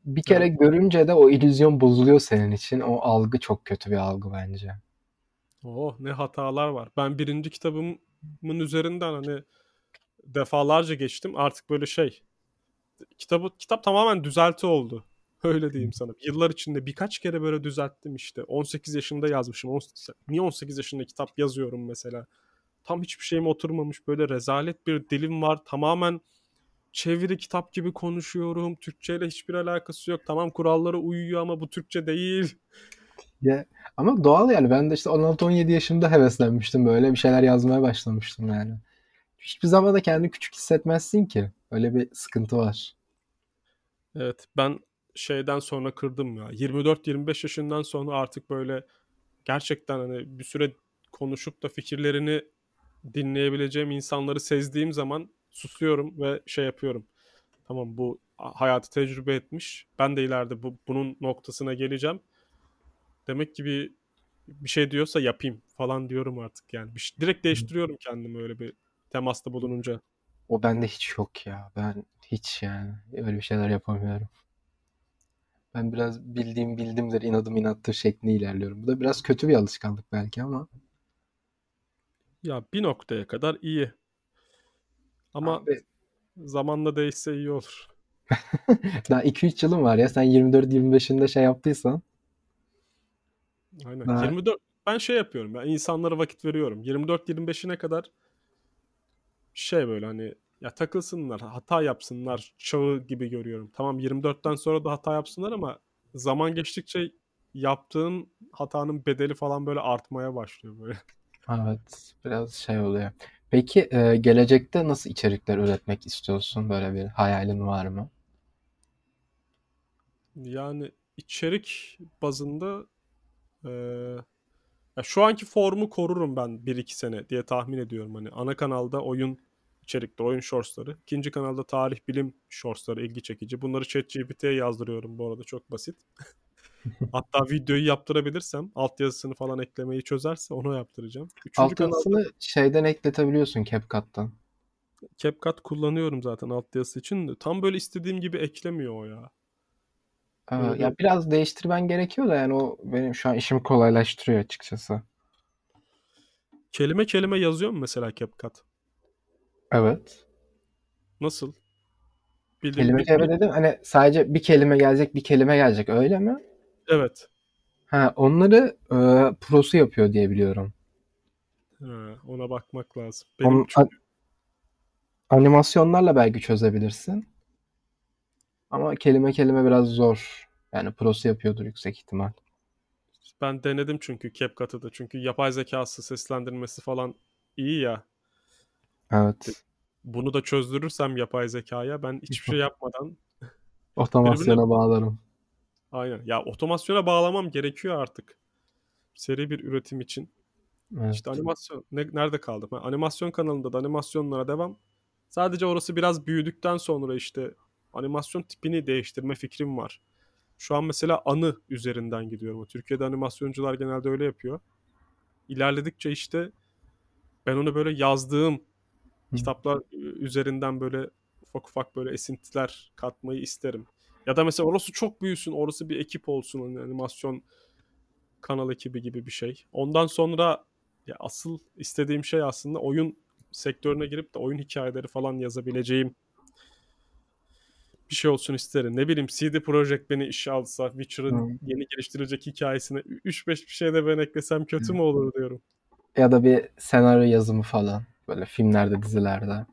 Bir kere Evet. görünce de o illüzyon bozuluyor senin için. O algı çok kötü bir algı bence. Oh ne hatalar var. Ben birinci kitabımın üzerinden hani defalarca geçtim. Artık böyle şey kitabı kitap tamamen düzelti oldu. Öyle diyeyim sana. Yıllar içinde birkaç kere böyle düzelttim işte. 18 yaşında yazmışım. 18 Niye 18 yaşında kitap yazıyorum mesela? Tam hiçbir şeyime oturmamış. Böyle rezalet bir dilim var. Tamamen çeviri kitap gibi konuşuyorum. Türkçe ile hiçbir alakası yok. Tamam kurallara uyuyor ama bu Türkçe değil. Ya, ama doğal yani. Ben de işte 16-17 yaşımda heveslenmiştim. Böyle bir şeyler yazmaya başlamıştım yani. Hiçbir zaman da kendini küçük hissetmezsin ki. Öyle bir sıkıntı var. Evet ben şeyden sonra kırdım ya. 24-25 yaşından sonra artık böyle gerçekten hani bir süre konuşup da fikirlerini dinleyebileceğim insanları sezdiğim zaman susuyorum ve şey yapıyorum. Tamam bu hayatı tecrübe etmiş. Ben de ileride bu, bunun noktasına geleceğim. Demek ki bir, bir şey diyorsa yapayım falan diyorum artık yani. Bir, direkt değiştiriyorum kendimi öyle bir temasta bulununca. O bende hiç yok ya. Ben hiç yani öyle bir şeyler yapamıyorum. Ben biraz bildiğim bildimdir, inadım inattır şeklinde ilerliyorum. Bu da biraz kötü bir alışkanlık belki ama Ya bir noktaya kadar iyi. Ama abi zamanla değişse iyi olur. daha 2-3 yılım var ya. Sen 24-25'inde şey yaptıysan Aynen. daha 24 ben şey yapıyorum ya insanlara vakit veriyorum. 24-25'ine kadar şey böyle hani ya takılsınlar, hata yapsınlar çağı gibi görüyorum. Tamam 24'ten sonra da hata yapsınlar ama zaman geçtikçe yaptığın hatanın bedeli falan böyle artmaya başlıyor böyle. evet biraz şey oluyor. Peki e, gelecekte nasıl içerikler üretmek istiyorsun? Böyle bir hayalin var mı? Yani içerik bazında eee, şu anki formu korurum ben 1-2 sene diye tahmin ediyorum. Hani ana kanalda oyun içerikte, oyun shortsları. İkinci kanalda tarih bilim shortsları ilgi çekici. Bunları ChatGPT'ye yazdırıyorum bu arada çok basit. Hatta videoyu yaptırabilirsem altyazısını falan eklemeyi çözerse onu yaptıracağım. Üçüncü kanalda Altyazısını şeyden ekletebiliyorsun CapCut'tan. CapCut kullanıyorum zaten altyazı için de. Tam böyle istediğim gibi eklemiyor o ya. Ee, Böyle ya biraz değiştirmen gerekiyor da yani o benim şu an işimi kolaylaştırıyor açıkçası. kelime kelime yazıyor mu mesela CapCut? Evet. Nasıl? Bildiğin Kelime kelime dedim hani sadece bir kelime gelecek bir kelime gelecek öyle mi? Evet. Ha onları e, prosu yapıyor diye biliyorum. Ha, ona bakmak lazım. Benim Onun, çok a- animasyonlarla belki çözebilirsin. Ama kelime kelime biraz zor. Yani prosu yapıyordur yüksek ihtimal. ben denedim çünkü CapCut'ı da. Çünkü yapay zekası seslendirmesi falan iyi ya. Evet. Bunu da çözdürürsem yapay zekaya ben hiçbir şey yapmadan Otomasyona bağlarım. Aynen. Ya otomasyona bağlamam gerekiyor artık. Seri bir üretim için. Evet. İşte animasyon ne, nerede kaldım? Ha, animasyon kanalında da animasyonlara devam. Sadece orası biraz büyüdükten sonra işte animasyon tipini değiştirme fikrim var. Şu an mesela anı üzerinden gidiyorum. Türkiye'de animasyoncular genelde öyle yapıyor. İlerledikçe işte ben onu böyle yazdığım Hı. kitaplar üzerinden böyle ufak ufak böyle esintiler katmayı isterim. Ya da mesela orası çok büyüsün, orası bir ekip olsun, hani animasyon kanal ekibi gibi bir şey. Ondan sonra ya asıl istediğim şey aslında oyun sektörüne girip de oyun hikayeleri falan yazabileceğim bir şey olsun isterim. Ne bileyim CD Projekt beni işe alsa, Witcher'ın Hı. yeni geliştirecek hikayesine 3-5 bir şey de ben eklesem kötü mü olur diyorum. Ya da bir senaryo yazımı falan. Böyle filmlerde, dizilerde.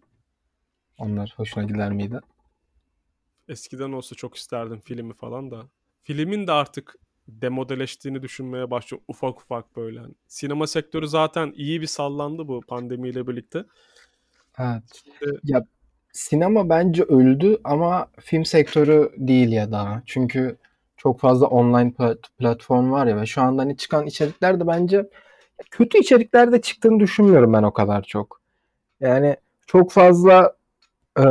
Onlar hoşuna gider miydi? Eskiden olsa çok isterdim filmi falan da. Filmin de artık demodeleştiğini düşünmeye başlıyor ufak ufak böyle. Hani sinema sektörü zaten iyi bir sallandı bu pandemiyle birlikte. Evet. Şimdi Ya sinema bence öldü ama film sektörü değil ya daha. Çünkü çok fazla online plat- platform var ya ve şu anda hani çıkan içerikler de bence kötü içerikler de çıktığını düşünmüyorum ben o kadar çok. Yani çok fazla e,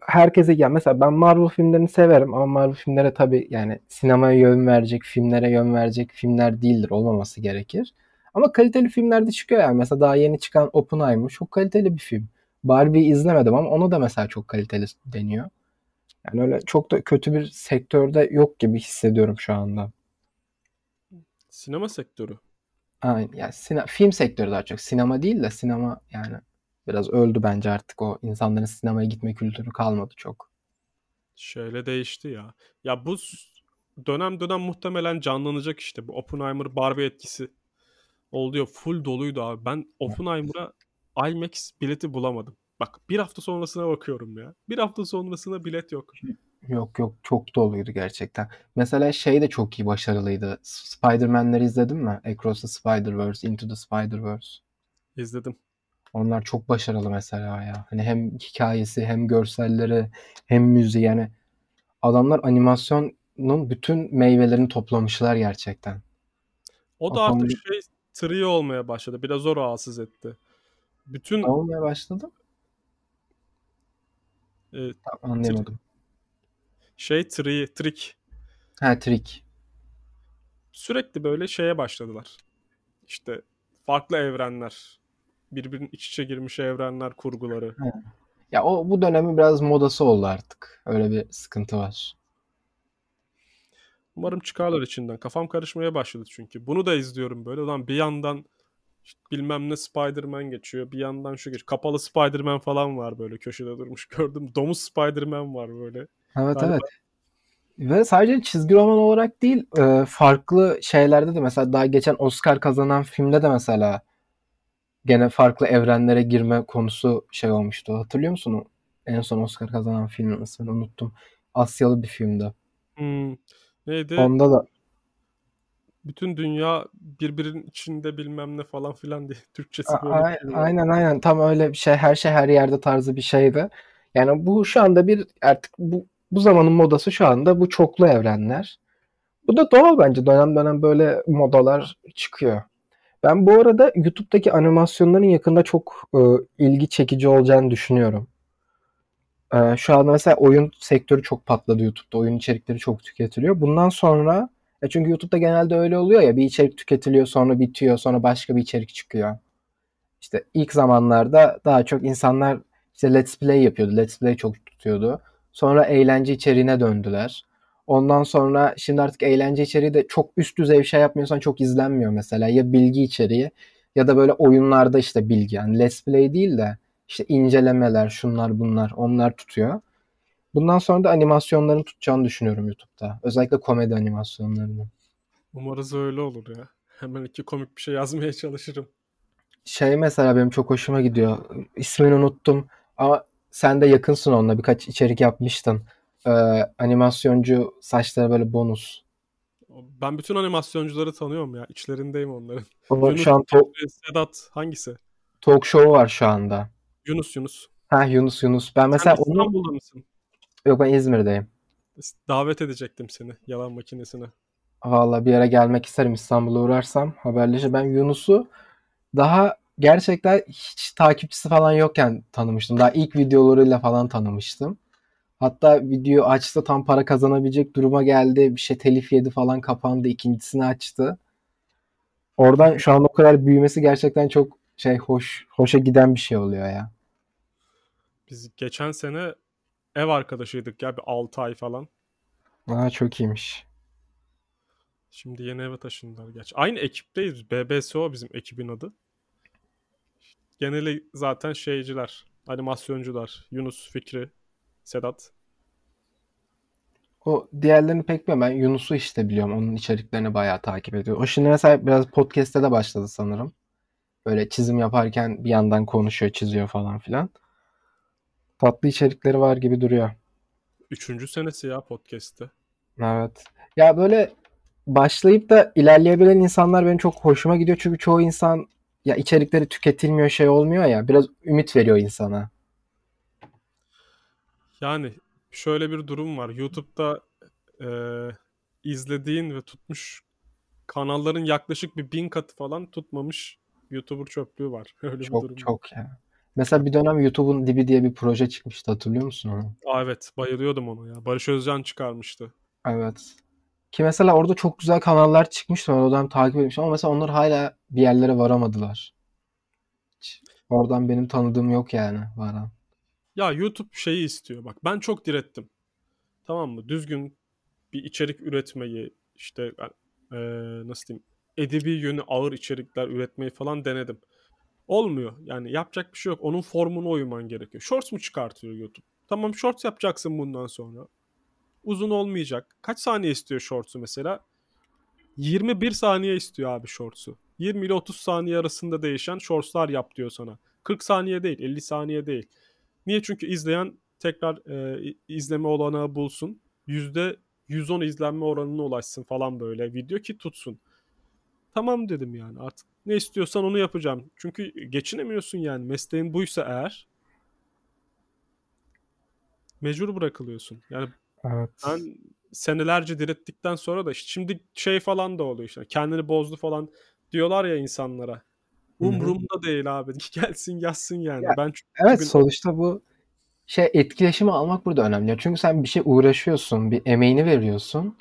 herkese ya mesela ben Marvel filmlerini severim ama Marvel filmlere tabii yani sinemaya yön verecek, filmlere yön verecek filmler değildir. Olmaması gerekir. Ama kaliteli filmler de çıkıyor yani. Mesela daha yeni çıkan Oppenheimer çok kaliteli bir film. Barbie'yi izlemedim ama onu da mesela çok kaliteli deniyor. Yani öyle çok da kötü bir sektörde yok gibi hissediyorum şu anda. sinema sektörü. Aynen. Yani sine- film sektörü daha çok. Sinema değil de sinema yani biraz öldü bence artık o insanların sinemaya gitme kültürü kalmadı çok. Şöyle değişti ya. Ya bu dönem dönem muhtemelen canlanacak işte. Bu Oppenheimer Barbie etkisi oldu ya. Full doluydu abi. Ben Oppenheimer'a IMAX bileti bulamadım. Bak bir hafta sonrasına bakıyorum ya. Bir hafta sonrasına bilet yok. Yok yok çok doluydu gerçekten. Mesela şey de çok iyi başarılıydı. Spider-Man'leri izledin mi? Across the Spider-Verse, Into the Spider-Verse. İzledim. Onlar çok başarılı mesela ya. Hani hem hikayesi hem görselleri hem müziği yani adamlar animasyonun bütün meyvelerini toplamışlar gerçekten. O da artık konuda şey trio olmaya başladı. Biraz o rahatsız etti. Bütün ne olmaya başladı? e, Tam tri- anlayamadım. şey tri, trik Ha Trick. sürekli böyle şeye başladılar. İşte farklı evrenler, birbirinin iç içe girmiş evrenler kurguları. Ya o bu dönemin biraz modası oldu artık. Öyle bir sıkıntı var. Umarım çıkarlar içinden. Kafam karışmaya başladı çünkü. Bunu da izliyorum böyle. Ulan bir yandan işte bilmem ne Spider-Man geçiyor. Bir yandan şu geç. Kapalı Spider-Man falan var böyle köşede durmuş. Gördüm. Domuz Spider-Man var böyle. Evet Galiba evet. Ve sadece çizgi roman olarak değil, e, farklı şeylerde de mesela daha geçen Oscar kazanan filmde de mesela gene farklı evrenlere girme konusu şey olmuştu. Hatırlıyor musun? En son Oscar kazanan filmin ismini unuttum. Asyalı bir filmdi. Hmm. Neydi? Onda da Bütün dünya birbirinin içinde bilmem ne falan filan diye. Türkçesi böyle a- aynen aynen tam öyle bir şey. Her şey her yerde tarzı bir şeydi. Yani bu şu anda bir artık bu bu zamanın modası şu anda bu çoklu evrenler. Bu da doğal bence. Dönem dönem böyle modalar çıkıyor. Ben bu arada YouTube'daki animasyonların yakında çok e, ilgi çekici olacağını düşünüyorum. E, şu anda mesela oyun sektörü çok patladı YouTube'da. Oyun içerikleri çok tüketiliyor. Bundan sonra e çünkü YouTube'da genelde öyle oluyor ya bir içerik tüketiliyor sonra bitiyor sonra başka bir içerik çıkıyor. İşte ilk zamanlarda daha çok insanlar işte Let's Play yapıyordu. Let's Play çok tutuyordu. Sonra eğlence içeriğine döndüler. Ondan sonra şimdi artık eğlence içeriği de çok üst düzey bir şey yapmıyorsan çok izlenmiyor mesela. Ya bilgi içeriği ya da böyle oyunlarda işte bilgi. Yani Let's Play değil de işte incelemeler, şunlar bunlar onlar tutuyor. Bundan sonra da animasyonların tutacağını düşünüyorum YouTube'da. Özellikle komedi animasyonlarını. Umarız öyle olur ya. Hemen iki komik bir şey yazmaya çalışırım. Şey mesela benim çok hoşuma gidiyor. İsmini unuttum ama sen de yakınsın onunla birkaç içerik yapmıştın. Ee, animasyoncu saçları böyle bonus. Ben bütün animasyoncuları tanıyorum ya. İçlerindeyim onların. O Yunus, şu an to- Sedat hangisi? talk show'u var şu anda. Yunus Yunus. Ha Yunus Yunus. Ben mesela Sen onu İstanbul'da mısın? yok ben İzmir'deyim. Davet edecektim seni yalan makinesine. Valla bir yere gelmek isterim İstanbul'a uğrarsam haberleşir. Ben Yunus'u daha gerçekten hiç takipçisi falan yokken tanımıştım. Daha ilk videolarıyla falan tanımıştım. Hatta video açtı tam para kazanabilecek duruma geldi. Bir şey telif yedi falan kapandı. İkincisini açtı. Oradan şu an o kadar büyümesi gerçekten çok şey hoş hoşa giden bir şey oluyor ya. Biz geçen sene ev arkadaşıydık ya bir 6 ay falan. Aa çok iyiymiş. Şimdi yeni eve taşındılar gerçi. Aynı ekipteyiz. BBSO bizim ekibin adı. Geneli zaten şeyciler, animasyoncular. Yunus, Fikri, Sedat. O diğerlerini pek bilmiyorum. Ben Yunus'u işte biliyorum. Onun içeriklerini bayağı takip ediyorum. O şimdi mesela biraz podcast'te de başladı sanırım. Böyle çizim yaparken bir yandan konuşuyor, çiziyor falan filan. Tatlı içerikleri var gibi duruyor. Üçüncü senesi ya podcast'te. Evet. Ya böyle başlayıp da ilerleyebilen insanlar benim çok hoşuma gidiyor. Çünkü çoğu insan ya içerikleri tüketilmiyor şey olmuyor ya. Biraz ümit veriyor insana. Yani şöyle bir durum var. YouTube'da e, izlediğin ve tutmuş kanalların yaklaşık bir bin katı falan tutmamış YouTuber çöplüğü var. Öyle bir Çok durum. çok ya. Mesela bir dönem YouTube'un dibi diye bir proje çıkmıştı. Hatırlıyor musun onu? Aa, evet bayılıyordum ona ya. Barış Özcan çıkarmıştı. Evet. Ki mesela orada çok güzel kanallar çıkmıştı. Ben o dönem takip etmiştim ama mesela onlar hala bir yerlere varamadılar. Hiç. Oradan benim tanıdığım yok yani varan. Ya YouTube şeyi istiyor bak. Ben çok direttim. Tamam mı? Düzgün bir içerik üretmeyi işte e, nasıl diyeyim edebi yönü ağır içerikler üretmeyi falan denedim. Olmuyor. Yani yapacak bir şey yok. Onun formuna uyman gerekiyor. Shorts mu çıkartıyor YouTube? Tamam shorts yapacaksın bundan sonra. Uzun olmayacak. Kaç saniye istiyor shorts'u mesela? 21 saniye istiyor abi shorts'u. 20 ile 30 saniye arasında değişen shorts'lar yap diyor sana. 40 saniye değil, 50 saniye değil. Niye? Çünkü izleyen tekrar e, izleme olanağı bulsun. %110 izlenme oranına ulaşsın falan böyle video ki tutsun. Tamam dedim yani artık ne istiyorsan onu yapacağım. Çünkü geçinemiyorsun yani mesleğin buysa eğer mecbur bırakılıyorsun. Yani Evet. ben senelerce direttikten sonra da şimdi şey falan da oluyor işte kendini bozdu falan diyorlar ya insanlara. Umrumda değil abi. Gelsin yazsın yani. Ya, ben çünkü Evet bugün sonuçta bu şey etkileşimi almak burada önemli. Çünkü sen bir şey uğraşıyorsun, bir emeğini veriyorsun.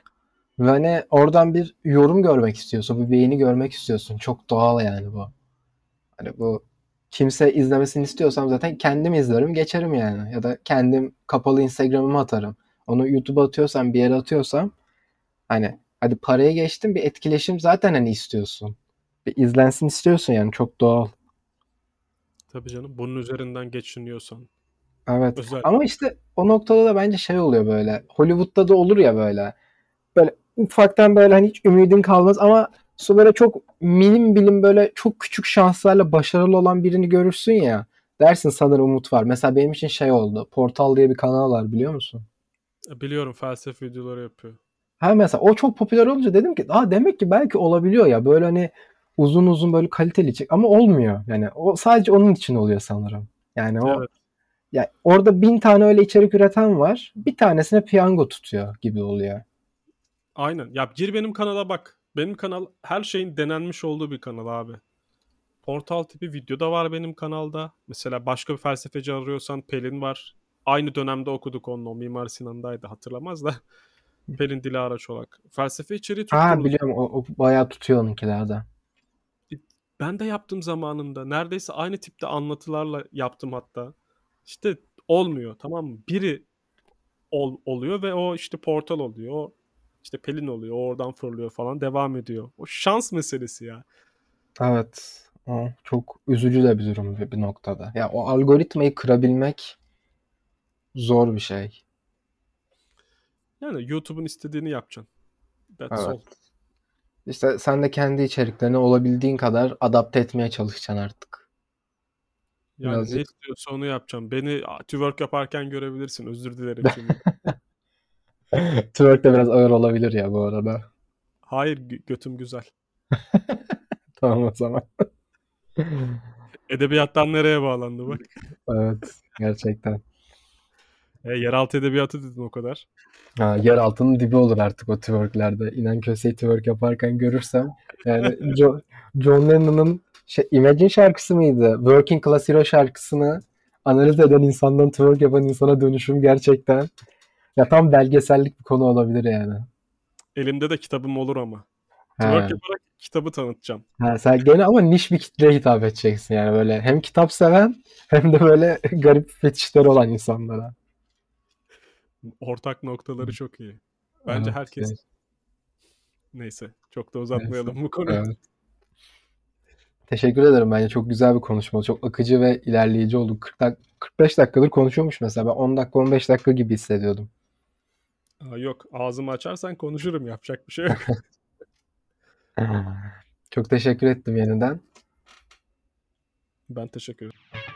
Ve hani oradan bir yorum görmek istiyorsun, bir beğeni görmek istiyorsun. Çok doğal yani bu. Hani bu kimse izlemesini istiyorsam zaten kendim izlerim, geçerim yani. Ya da kendim kapalı Instagram'ıma atarım. Onu YouTube'a atıyorsam, bir yere atıyorsam hani hadi paraya geçtim bir etkileşim zaten hani istiyorsun. Bir izlensin istiyorsun yani çok doğal. tabii canım bunun üzerinden geçiniyorsan Evet. özel. Ama işte o noktada da bence şey oluyor böyle. Hollywood'da da olur ya böyle. Böyle ufaktan böyle hani hiç ümidin kalmaz ama sonra böyle çok milim bilim böyle çok küçük şanslarla başarılı olan birini görürsün ya. Dersin sanırım umut var. Mesela benim için şey oldu. Portal diye bir kanal var biliyor musun? Biliyorum felsefe videoları yapıyor. Ha mesela o çok popüler olunca dedim ki aa demek ki belki olabiliyor ya. Böyle hani uzun uzun böyle kaliteli çek ama olmuyor. Yani o sadece onun için oluyor sanırım. Yani o Evet. ya orada bin tane öyle içerik üreten var. Bir tanesine piyango tutuyor gibi oluyor. Aynen. Ya gir benim kanala bak. Benim kanal her şeyin denenmiş olduğu bir kanal abi. Portal tipi video da var benim kanalda. Mesela başka bir felsefeci arıyorsan Pelin var. Aynı dönemde okuduk onunla. O Mimar Sinan'daydı hatırlamaz da. Pelin Dilara Çolak. Felsefe içeriği Ha tutturdu. biliyorum o, o bayağı tutuyor onunkiler de. Ben de yaptım zamanında. Neredeyse aynı tipte anlatılarla yaptım hatta. İşte olmuyor tamam mı? Biri ol, oluyor ve o işte portal oluyor. O işte Pelin oluyor. Oradan fırlıyor falan devam ediyor. O şans meselesi ya. Evet. O çok üzücü de bir durum bir, bir noktada. Ya o algoritmayı kırabilmek zor bir şey. Yani YouTube'un istediğini yapacaksın. That's Evet. all. İşte sen de kendi içeriklerini olabildiğin kadar adapte etmeye çalışacaksın artık. Yani ne Birazcık istiyorsa onu yapacağım. Beni twerk yaparken görebilirsin. Özür dilerim şimdi. twerk de biraz ağır olabilir ya bu arada. Hayır gö- götüm güzel. Tamam o zaman. Edebiyattan nereye bağlandı bak. Evet, gerçekten. E, yeraltı edebiyatı dedin o kadar. Ha, yer altının dibi olur artık o twerklerde. İnan Köse'yi twerk yaparken görürsem. Yani Jo- John Lennon'ın şey, Imagine şarkısı mıydı? Working Class Hero şarkısını analiz eden insandan twerk yapan insana dönüşüm gerçekten ya tam belgesellik bir konu olabilir yani. Elimde de kitabım olur ama. He. Twerk yaparak kitabı tanıtacağım. Ha, sen gene ama niş bir kitleye hitap edeceksin yani böyle hem kitap seven hem de böyle garip fetişleri olan insanlara. Ortak noktaları çok iyi. Bence Evet, herkes evet. neyse çok da uzatmayalım bu konuyu. Evet. Teşekkür ederim bence çok güzel bir konuşma. Çok akıcı ve ilerleyici oldu. 40 dak 45 dakikadır konuşuyormuş mesela. Ben 10 dakika 15 dakika gibi hissediyordum. Aa, yok ağzımı açarsan konuşurum yapacak bir şey yok. Çok teşekkür ettim yeniden. Ben teşekkür ederim.